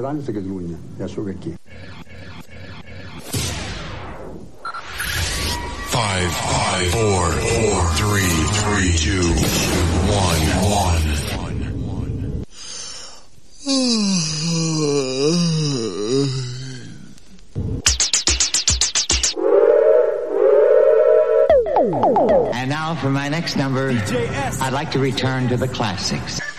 30 anys a Catalunya, ja sóc aquí. Five, five, four, four, three, three, two, one, one. And now for my next number, I'd like to return to the classics.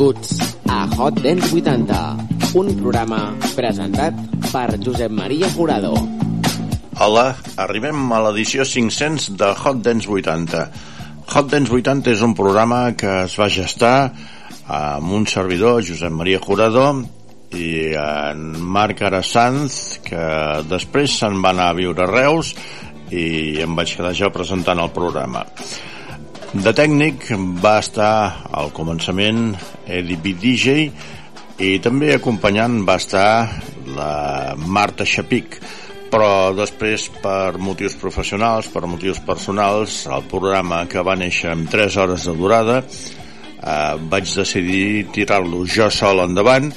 Benvinguts a Hot Dance 80, un programa presentat per Josep Maria Jurado. Hola, arribem a l'edició 500 de Hot Dance 80. Hot Dance 80 és un programa que es va gestar amb un servidor, Josep Maria Jurado, i en Marc Arasanz, que després se'n va anar a viure a Reus i em vaig quedar jo presentant el programa. De tècnic va estar al començament Eddie B. DJ i també acompanyant va estar la Marta Xapic però després per motius professionals, per motius personals el programa que va néixer amb 3 hores de durada eh, vaig decidir tirar-lo jo sol endavant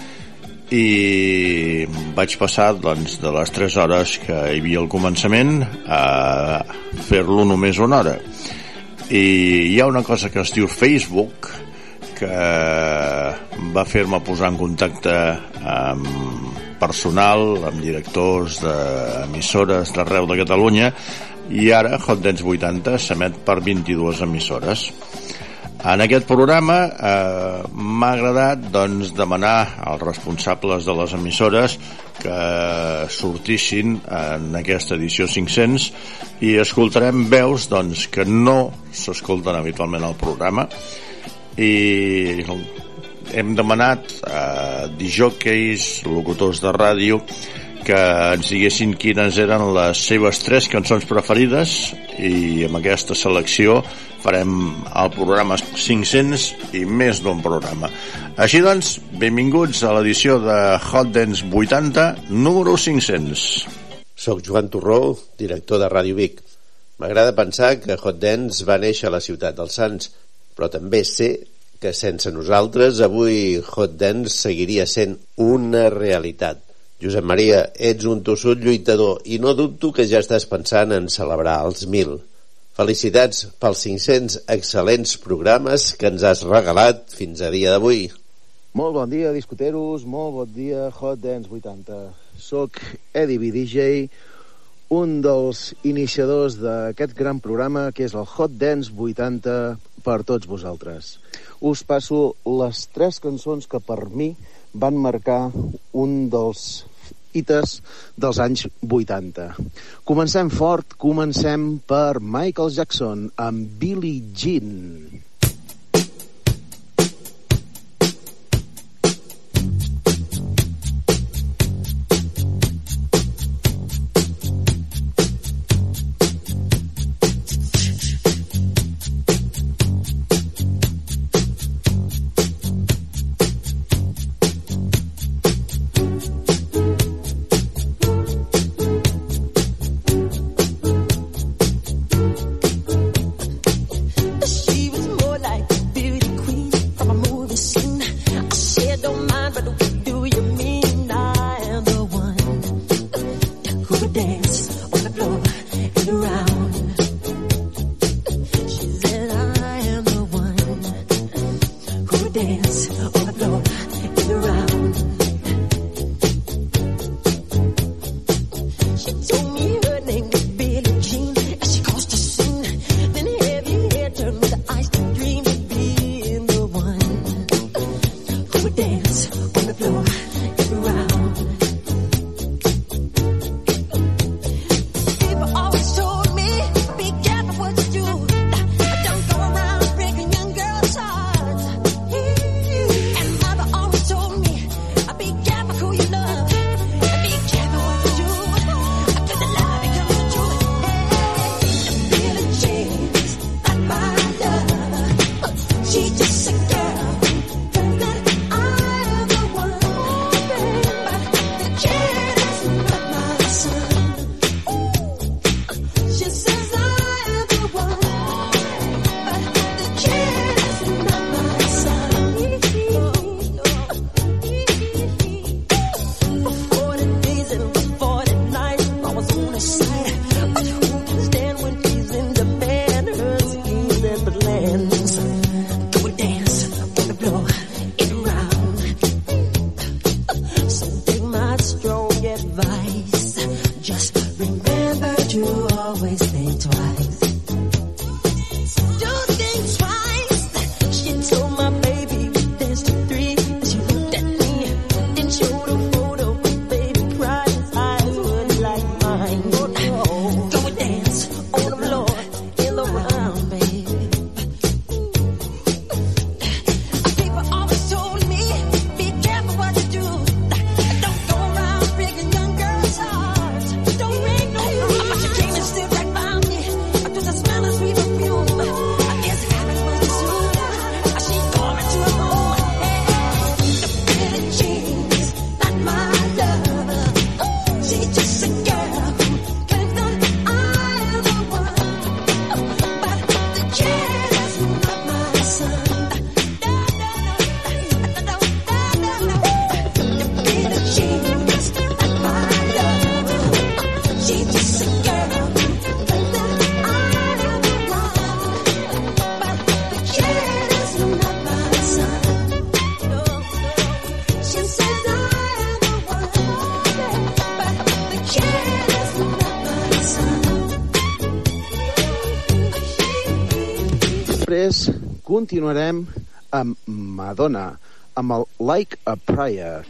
i vaig passar doncs, de les 3 hores que hi havia al començament a fer-lo només una hora i hi ha una cosa que es diu Facebook que va fer-me posar en contacte amb personal, amb directors d'emissores d'arreu de Catalunya i ara Hot Dance 80 s'emet per 22 emissores. En aquest programa eh, m'ha agradat doncs, demanar als responsables de les emissores que sortissin en aquesta edició 500 i escoltarem veus doncs, que no s'escolten habitualment al programa. I hem demanat a disjockeys, locutors de ràdio que ens diguessin quines eren les seves tres cançons preferides i amb aquesta selecció farem el programa 500 i més d'un programa. Així doncs, benvinguts a l'edició de Hot Dance 80, número 500. Soc Joan Torró, director de Ràdio Vic. M'agrada pensar que Hot Dance va néixer a la ciutat dels Sants, però també sé que sense nosaltres avui Hot Dance seguiria sent una realitat. Josep Maria, ets un tossut lluitador i no dubto que ja estàs pensant en celebrar els mil. Felicitats pels 500 excel·lents programes que ens has regalat fins a dia d'avui. Molt bon dia, discoteros, molt bon dia, Hot Dance 80. Soc Eddie B. DJ, un dels iniciadors d'aquest gran programa que és el Hot Dance 80 per tots vosaltres. Us passo les tres cançons que per mi van marcar un dels hites dels anys 80. Comencem fort, comencem per Michael Jackson amb Billie Jean. Continuarem amb Madonna, amb el Like a Prayer.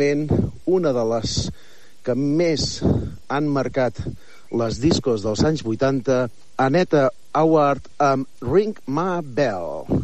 Finalment, una de les que més han marcat les discos dels anys 80, Aneta Howard amb Ring My Bell.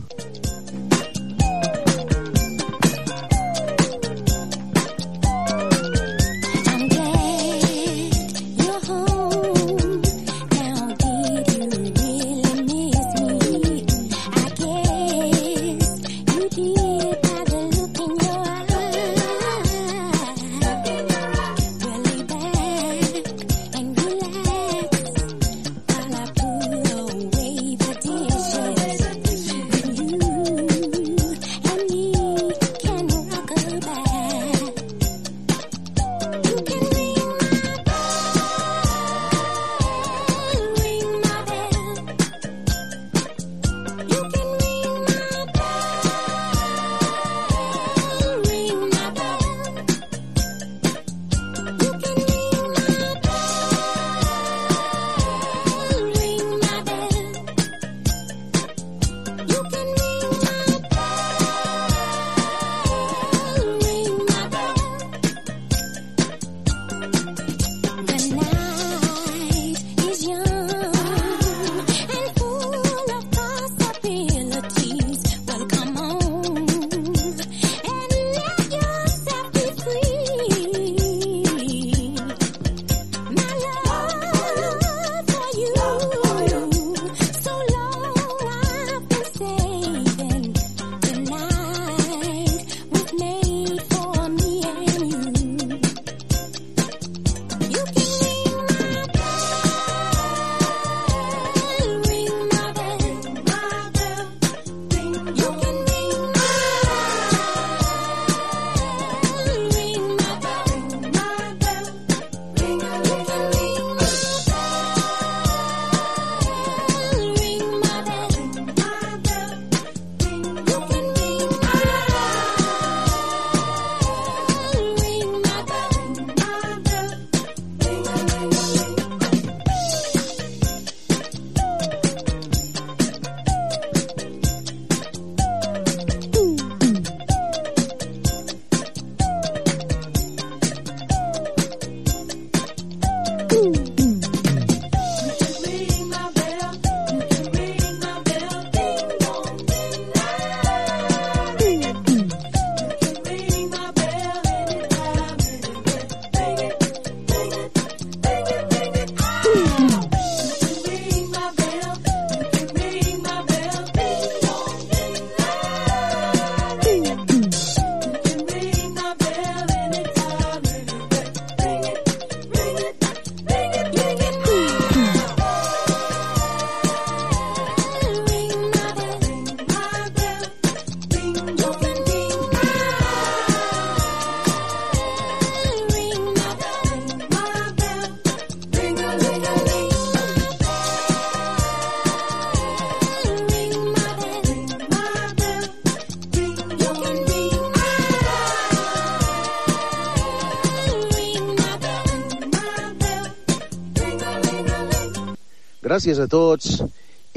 Gràcies a tots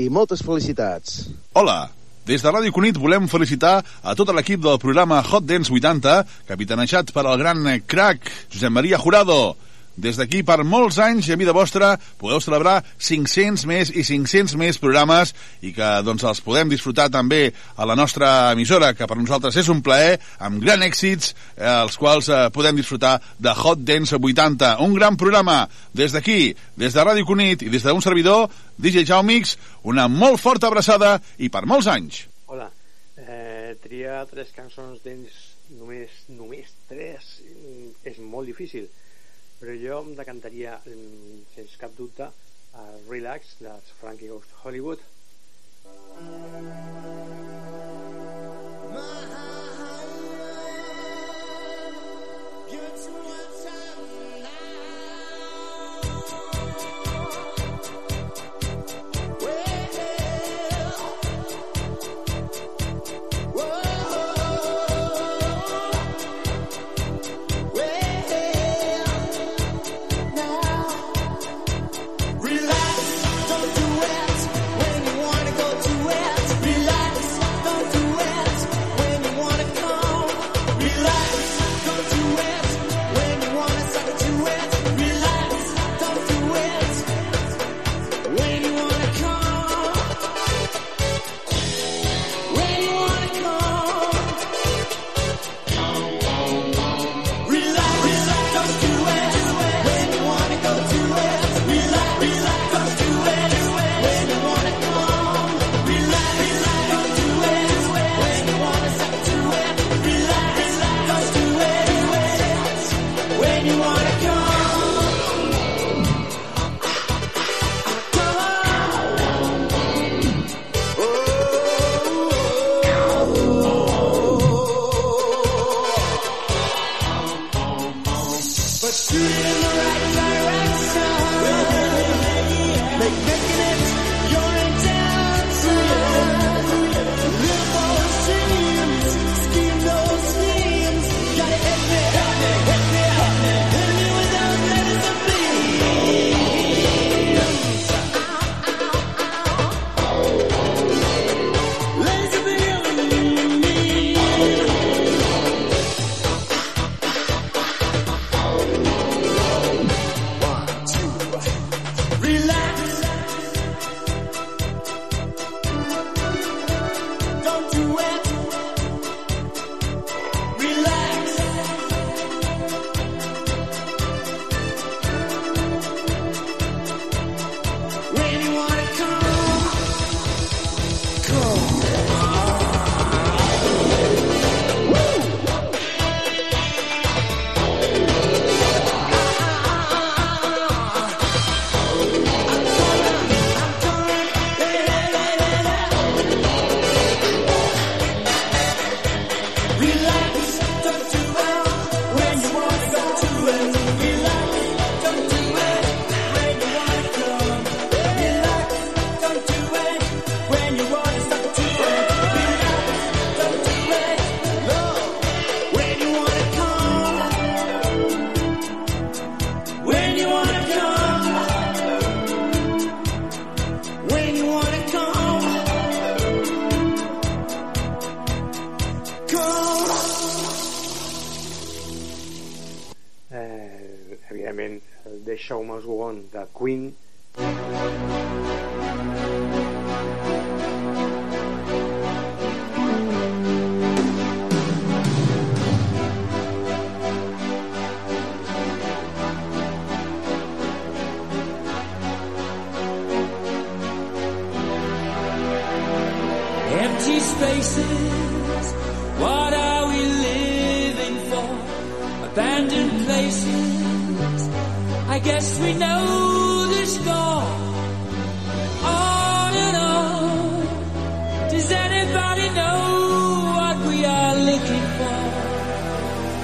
i moltes felicitats. Hola! Des de Ràdio Cunit volem felicitar a tot l'equip del programa Hot Dance 80, capitanejat per el gran crack Josep Maria Jurado. Des d'aquí, per molts anys i a vida vostra, podeu celebrar 500 més i 500 més programes i que doncs, els podem disfrutar també a la nostra emissora, que per nosaltres és un plaer, amb gran èxits, eh, els quals eh, podem disfrutar de Hot Dance 80. Un gran programa des d'aquí, des de Ràdio Cunit i des d'un servidor, DJ Jaumix, una molt forta abraçada i per molts anys. Hola, eh, triar tres cançons d'ells, només, només tres, mm, és molt difícil, però jo em decantaria, mm, sense cap dubte, a Relax, de Frankie Goes to Hollywood. Relax, don't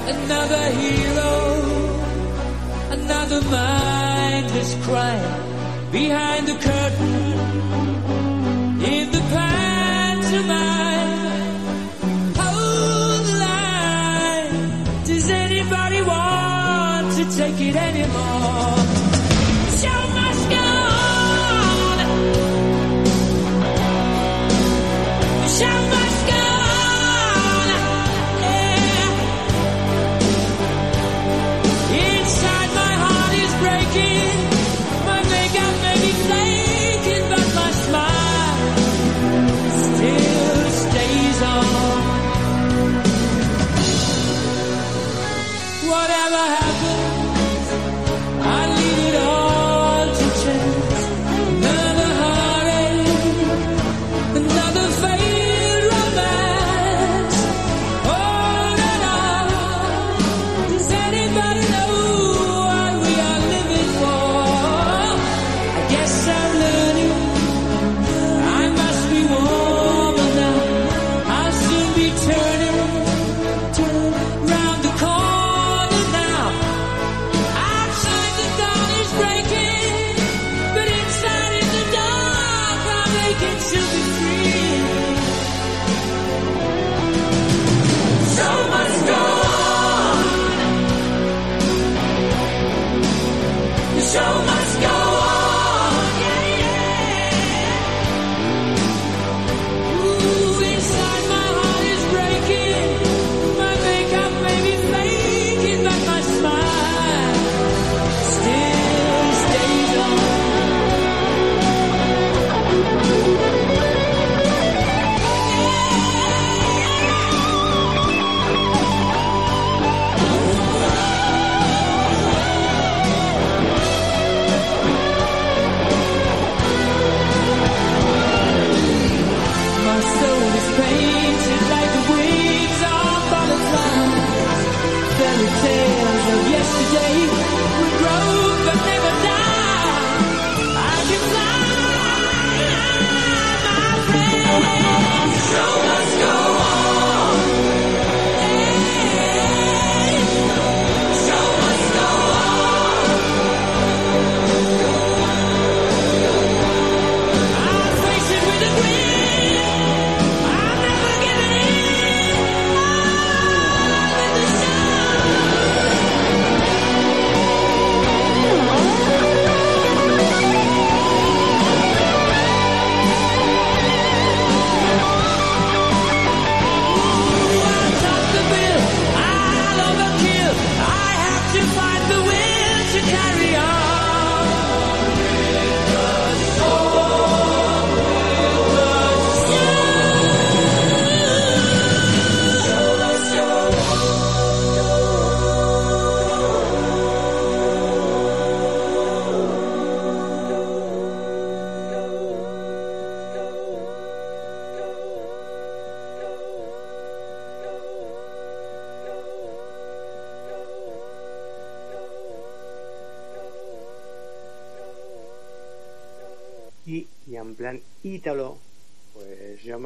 another hero, another mindless crime behind the curtain.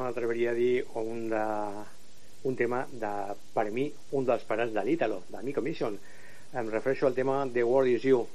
m'atreveria a dir un, de, un tema de, per mi, un dels pares de l'Italo, de Mico Mission. Em refereixo al tema The World Is You.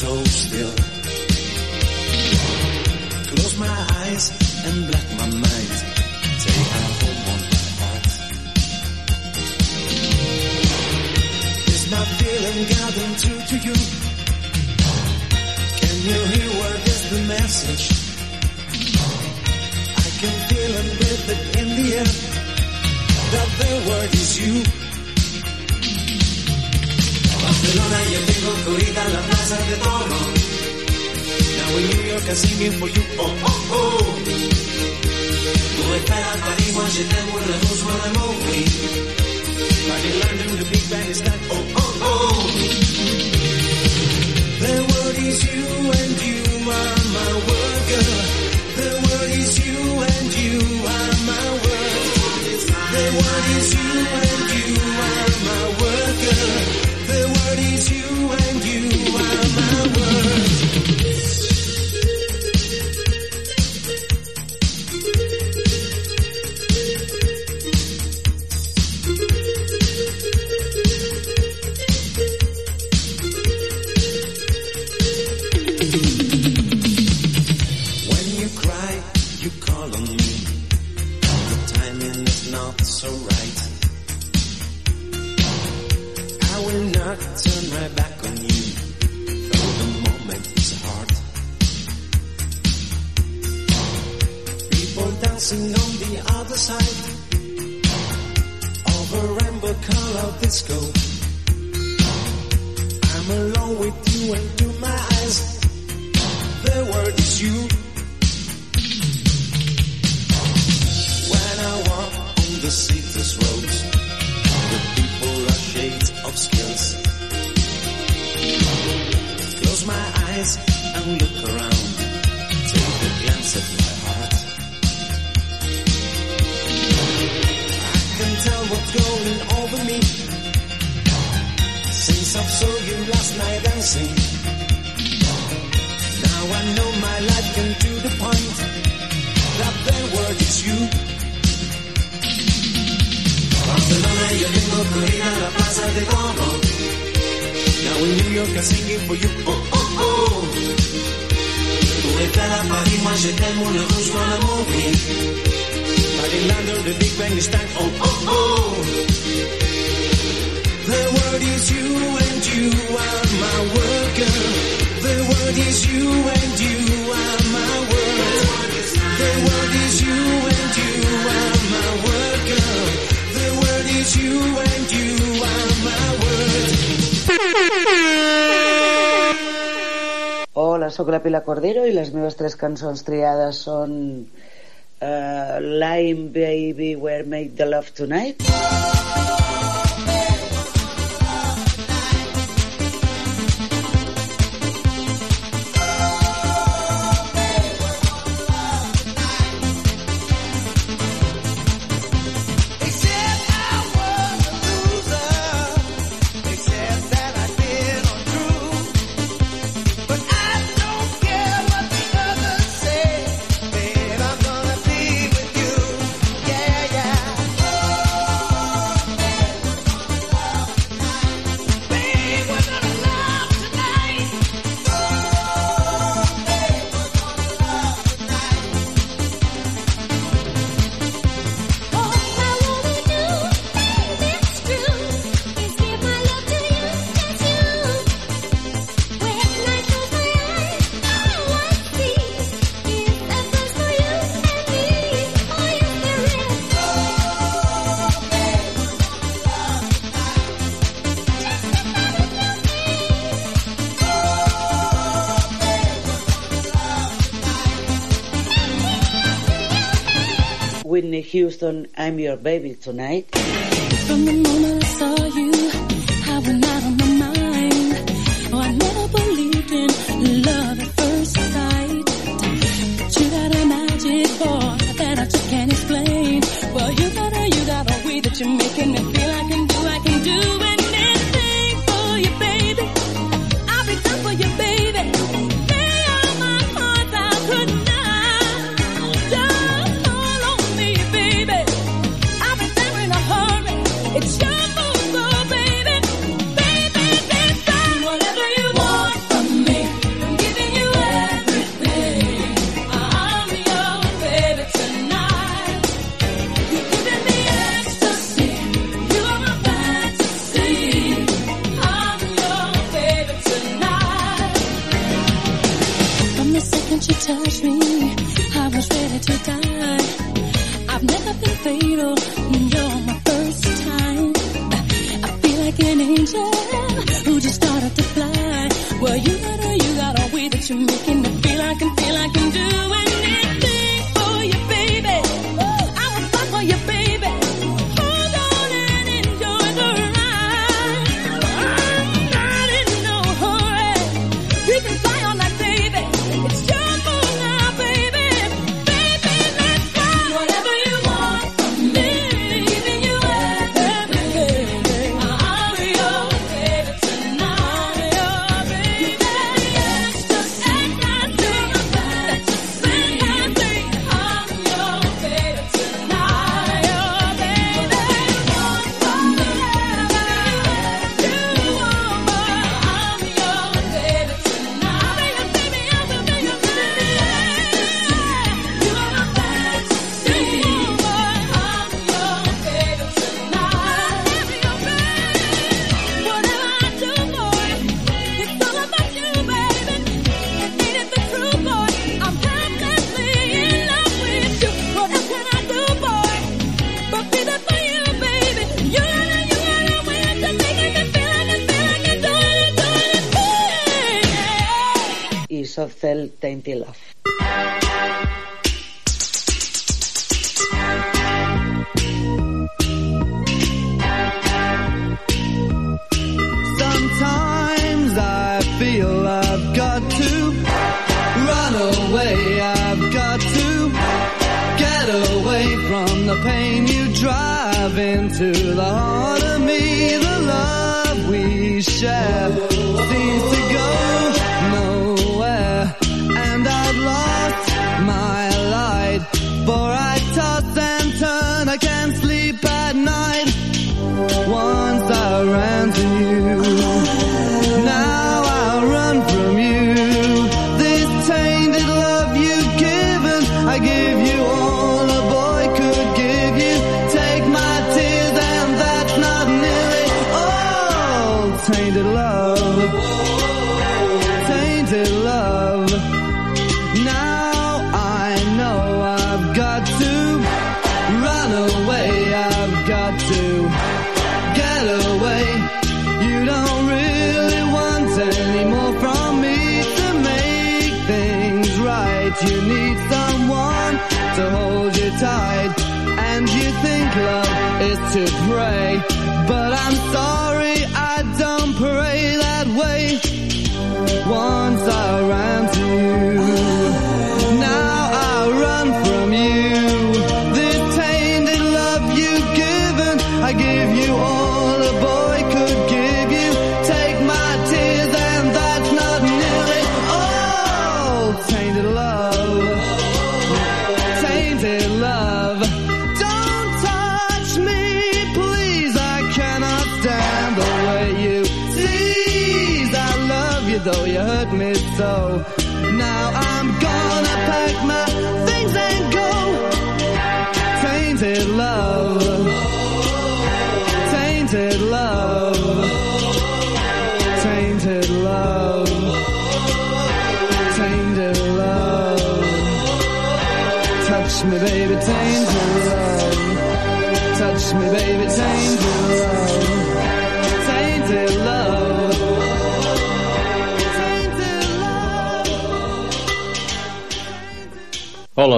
So still. Close my eyes and black my mind. Take her home on my heart. Is my feeling getting through to you? Can you hear what is the message? I can feel and breathe it in the air. That the word is you. Barcelona, yo tengo corrida la plaza de Toro. Now in New York I'm singing for you. Oh, oh, oh. Tú estás en París, moi je t'aime, le rouge, mon amour, oui. But in London, the big band is that. Oh, oh, oh. The word is you and you are my word, girl. The word is you and you are my word. The word is you and you are my word, girl. you city's roads, the people are shades of skills. Close my eyes and look around. Take a glance at my heart. I can tell what's going over me since I saw you last night dancing. Now I know my life came to the point that the word is you. Barcelona, yo tengo corrida a la plaza de Toro. Now in New York I'm singing for you. Oh, oh, oh. Tú estás a París, moi je t'aime, le rouge, amour, oui. But in London, the Big Bang is time. Oh, oh, oh. The word is you and you are my girl. The word is you and you are my word. The word is you Hola, sóc la Pilar Cordero i les meves tres cançons triades són uh, Lime Baby Where Make the Love Tonight Houston, I'm Your Baby Tonight From the moment I saw you, I went out on my mind. Oh, I never believed in love at first sight. But you got a magic more that I just can't explain. Well, you got a, you got a way that you're making me feel I give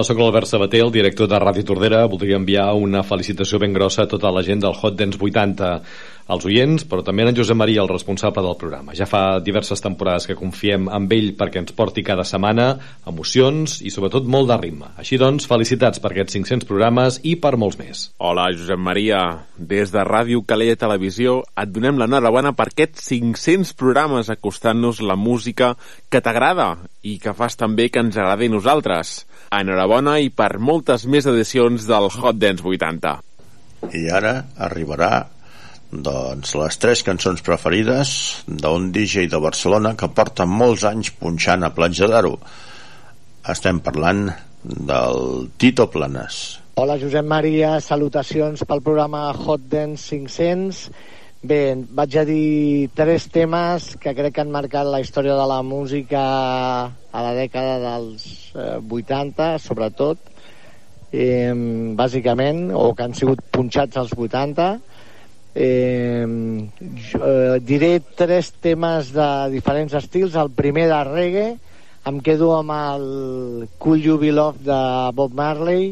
Sóc l'Albert Sabater, el director de Ràdio Tordera. Voldria enviar una felicitació ben grossa a tota la gent del Hot Dance 80. als oients, però també en Josep Maria, el responsable del programa. Ja fa diverses temporades que confiem en ell perquè ens porti cada setmana emocions i sobretot molt de ritme. Així doncs, felicitats per aquests 500 programes i per molts més. Hola, Josep Maria. Des de Ràdio Calella Televisió et donem l'enhorabona per aquests 500 programes acostant-nos la música que t'agrada i que fas també que ens agradi a nosaltres. Enhorabona i per moltes més edicions del Hot Dance 80. I ara arribarà doncs les tres cançons preferides d'un DJ de Barcelona que porta molts anys punxant a Platja d'Aro. Estem parlant del Tito Planes. Hola Josep Maria, salutacions pel programa Hot Dance 500. Bé, vaig a dir tres temes que crec que han marcat la història de la música a la dècada dels eh, 80, sobretot, eh, bàsicament, o que han sigut punxats als 80. Eh, jo, eh, diré tres temes de diferents estils. El primer de reggae, em quedo amb el Cool You Be Love de Bob Marley.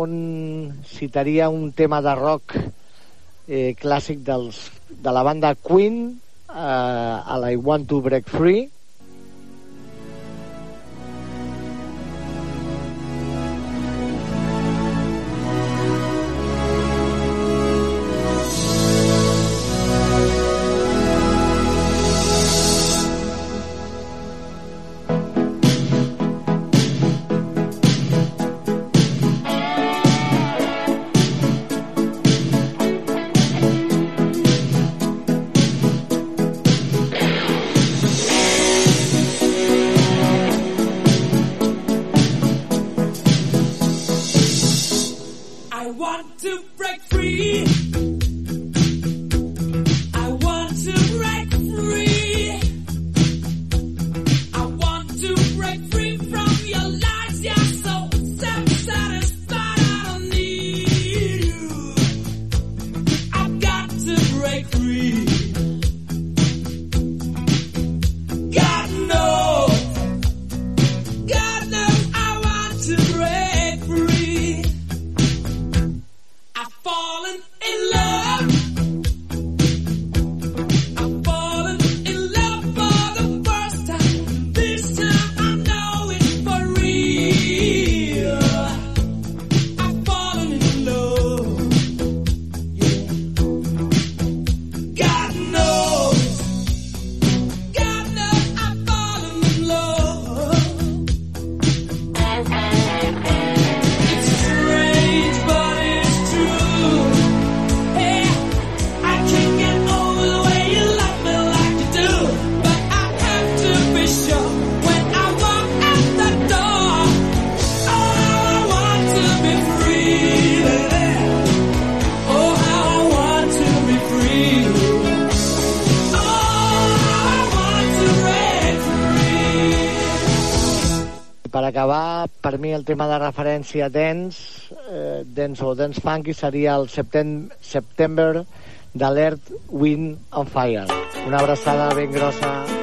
Segon, citaria un tema de rock eh, clàssic dels, de la banda Queen, eh, a la I Want to Break Free, mi el tema de referència dance, eh, dance o dance funky seria el Septem September d'Alert Wind on Fire. Una abraçada ben grossa.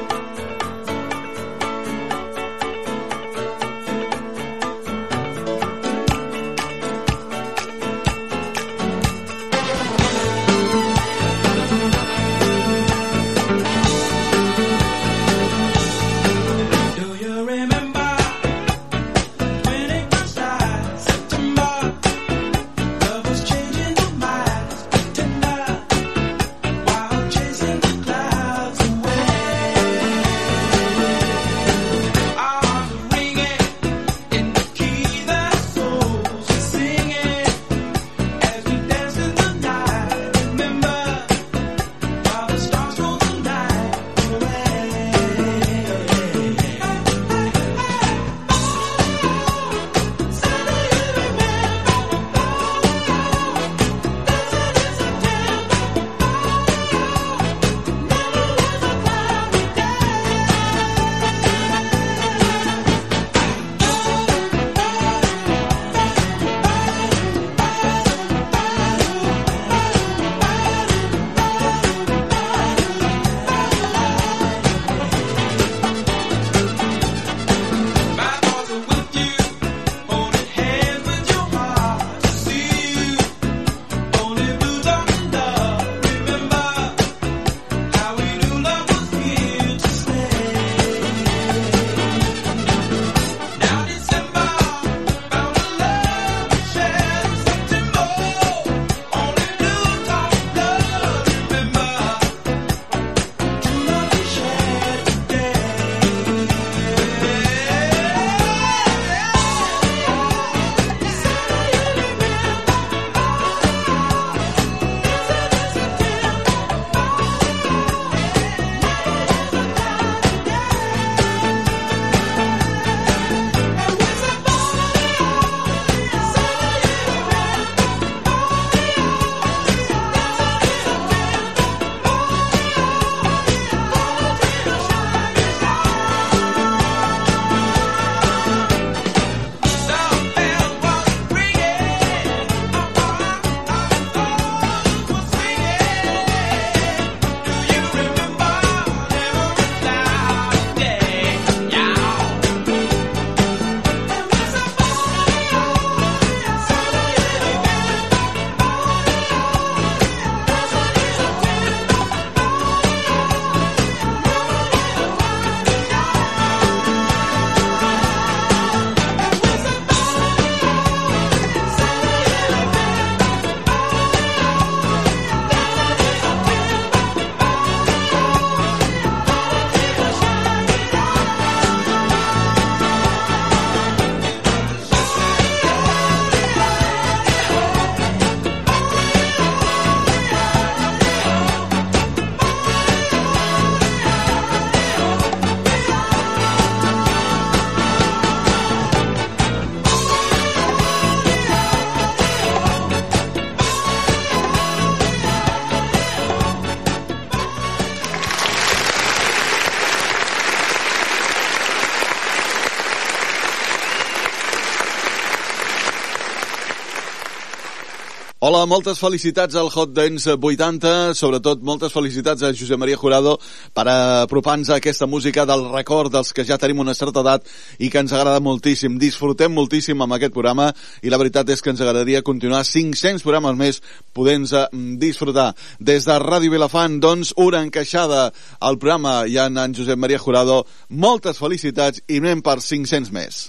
Hola, moltes felicitats al Hot Dance 80, sobretot moltes felicitats a Josep Maria Jurado per apropar-nos a aquesta música del record dels que ja tenim una certa edat i que ens agrada moltíssim. Disfrutem moltíssim amb aquest programa i la veritat és que ens agradaria continuar 500 programes més podent disfrutar. Des de Ràdio Vilafant, doncs, una encaixada al programa i en, en Josep Maria Jurado. Moltes felicitats i anem per 500 més.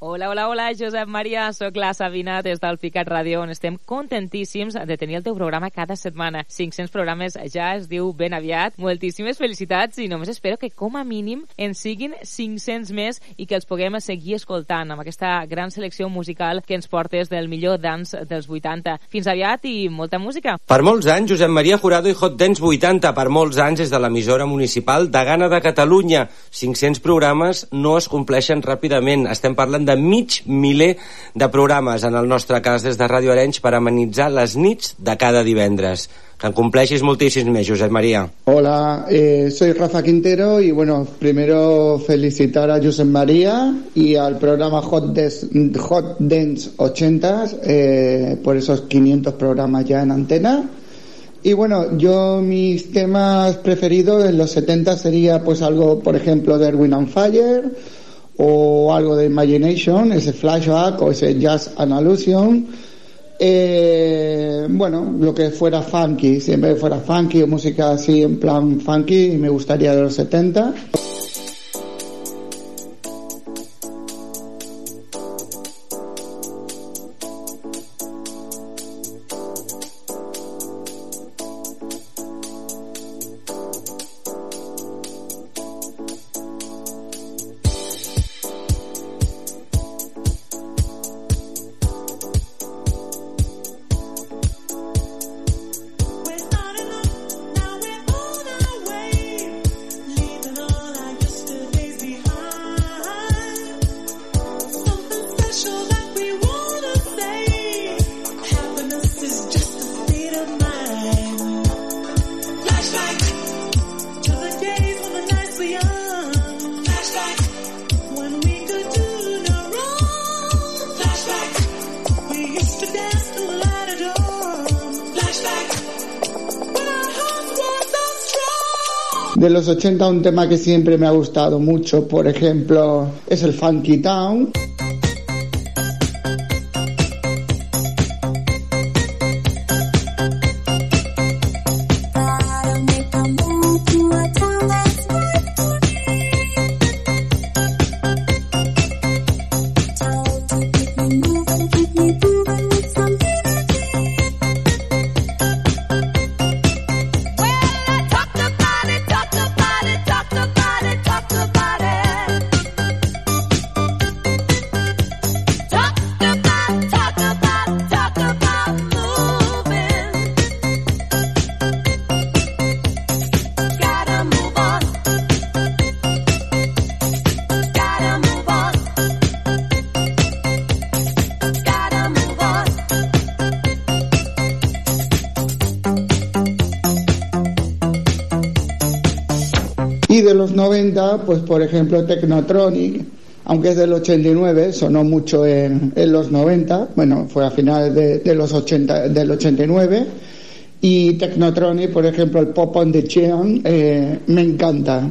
Hola, hola, hola, Josep Maria, sóc la Sabina des del Picat Ràdio, on estem contentíssims de tenir el teu programa cada setmana. 500 programes ja es diu ben aviat. Moltíssimes felicitats i només espero que com a mínim en siguin 500 més i que els puguem seguir escoltant amb aquesta gran selecció musical que ens portes del millor dance dels 80. Fins aviat i molta música. Per molts anys, Josep Maria Jurado i Hot Dance 80, per molts anys des de l'emissora municipal de Gana de Catalunya. 500 programes no es compleixen ràpidament. Estem parlant de mig miler de programes en el nostre cas des de Ràdio Arenys per amenitzar les nits de cada divendres. Que en compleixis moltíssims més, Josep Maria. Hola, eh, soy Rafa Quintero y bueno, primero felicitar a Josep María y al programa Hot, Des- Hot Dance 80 eh, por esos 500 programas ya en antena. Y bueno, yo mis temas preferidos en los 70 sería pues algo, por ejemplo, de Erwin and Fire o algo de Imagination, ese flashback o ese Jazz and Illusion. Eh, bueno, lo que fuera funky, siempre fuera funky o música así en plan funky, me gustaría de los 70. 80 un tema que siempre me ha gustado mucho, por ejemplo, es el Funky Town. Los 90, pues por ejemplo Technotronic, aunque es del 89, sonó mucho en, los 90, bueno, fue a finales de, de los 80, del 89. Y Technotronic, por ejemplo, el Pop on the Cheon, eh, me encanta.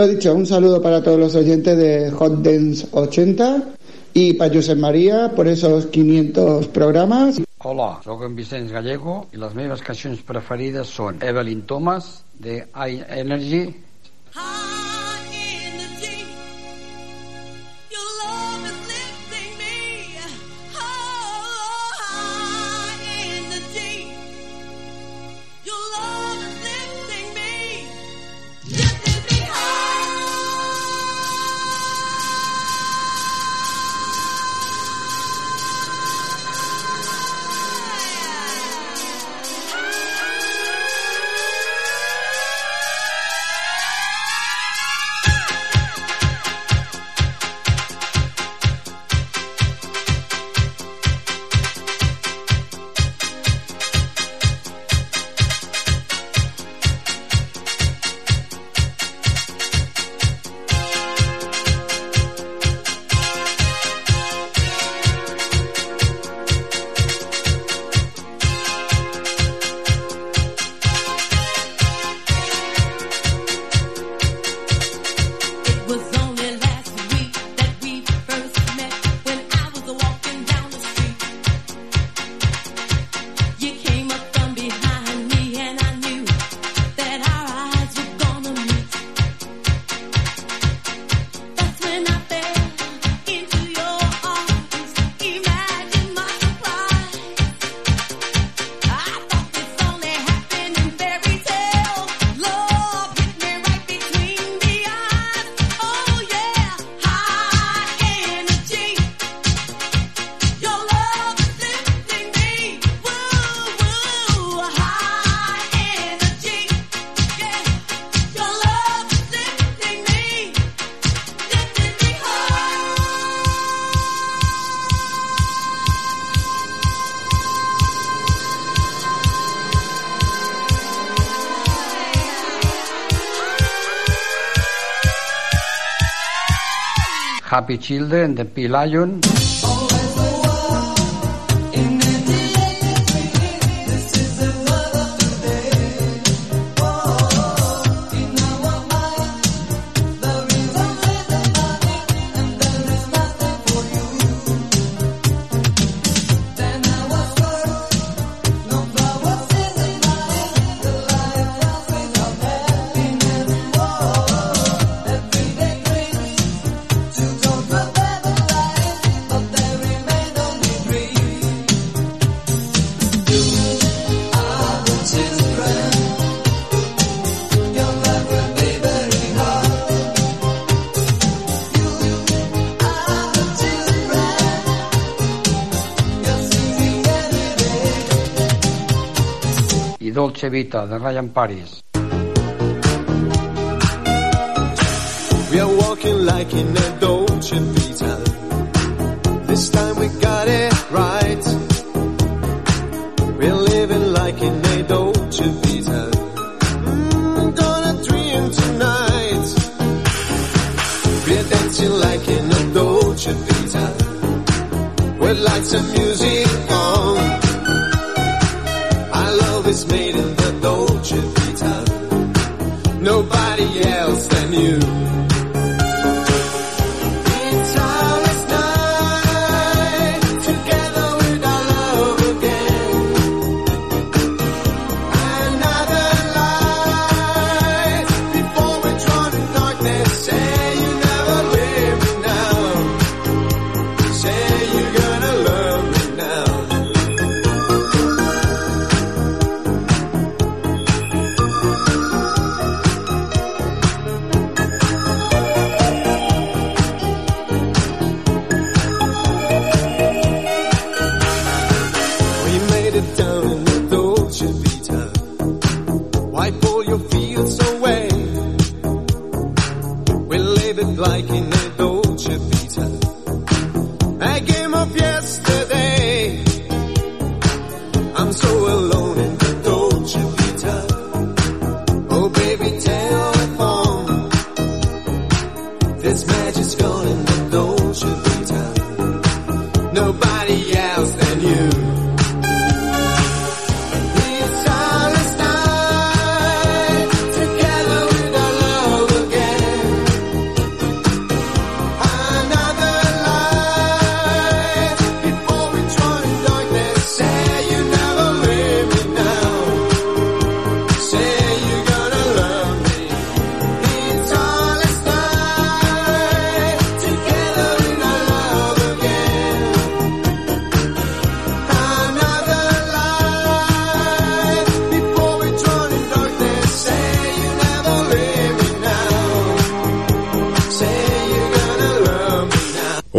Lo dicho, un saludo para todos los oyentes de Hot Dance 80 y para Josep María por esos 500 programas. Hola, sóc en Vicenç Gallego i les meves cançons preferides són Evelyn Thomas, de I Energy, happy children, the Pilion. Dolce Vita de Ryan Paris. We are walking like in a Dolce Vita. This time we got it right. We're living like in a Dolce Vita. Mm, gonna dream tonight. We're dancing like in a Dolce Vita. With lights and music on.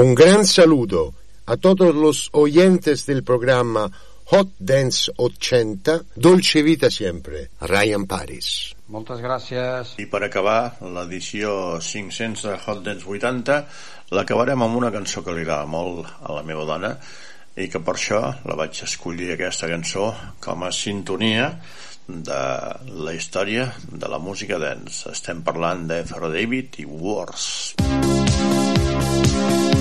Un gran saludo a todos los oyentes del programa Hot Dance 80, Dolce Vita siempre, Ryan Paris. Moltes gràcies. I per acabar l'edició 500 de Hot Dance 80 l'acabarem amb una cançó que li agrada molt a la meva dona i que per això la vaig escollir aquesta cançó com a sintonia de la història de la música dance. Estem parlant d'Efro David i Wars. Words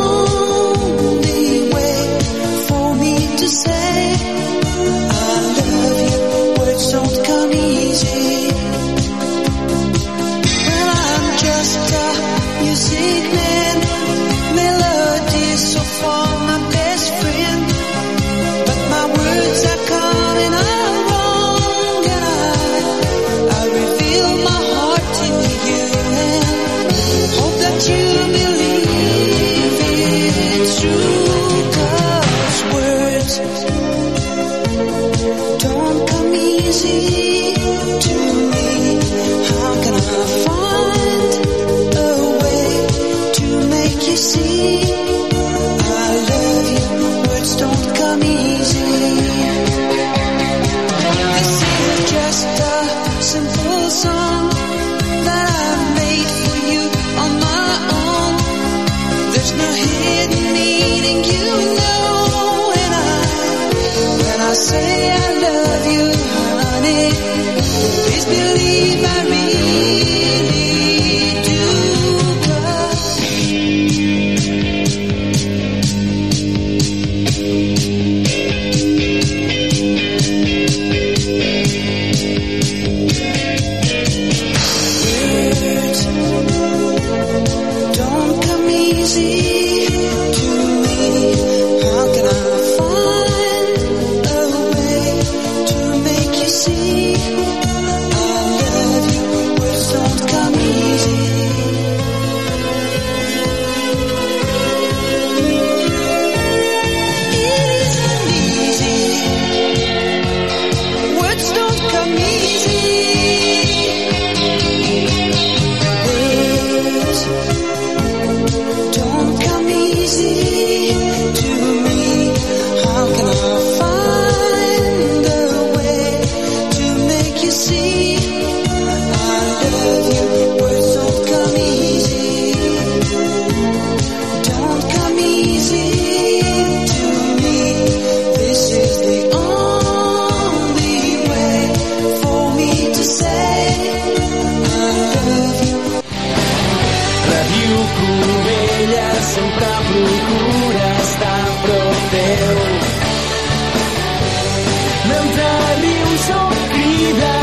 say I see the question, some full song That I made for you on my own There's no hiding needing you know and I When I see your love you, honey. Please believe I mean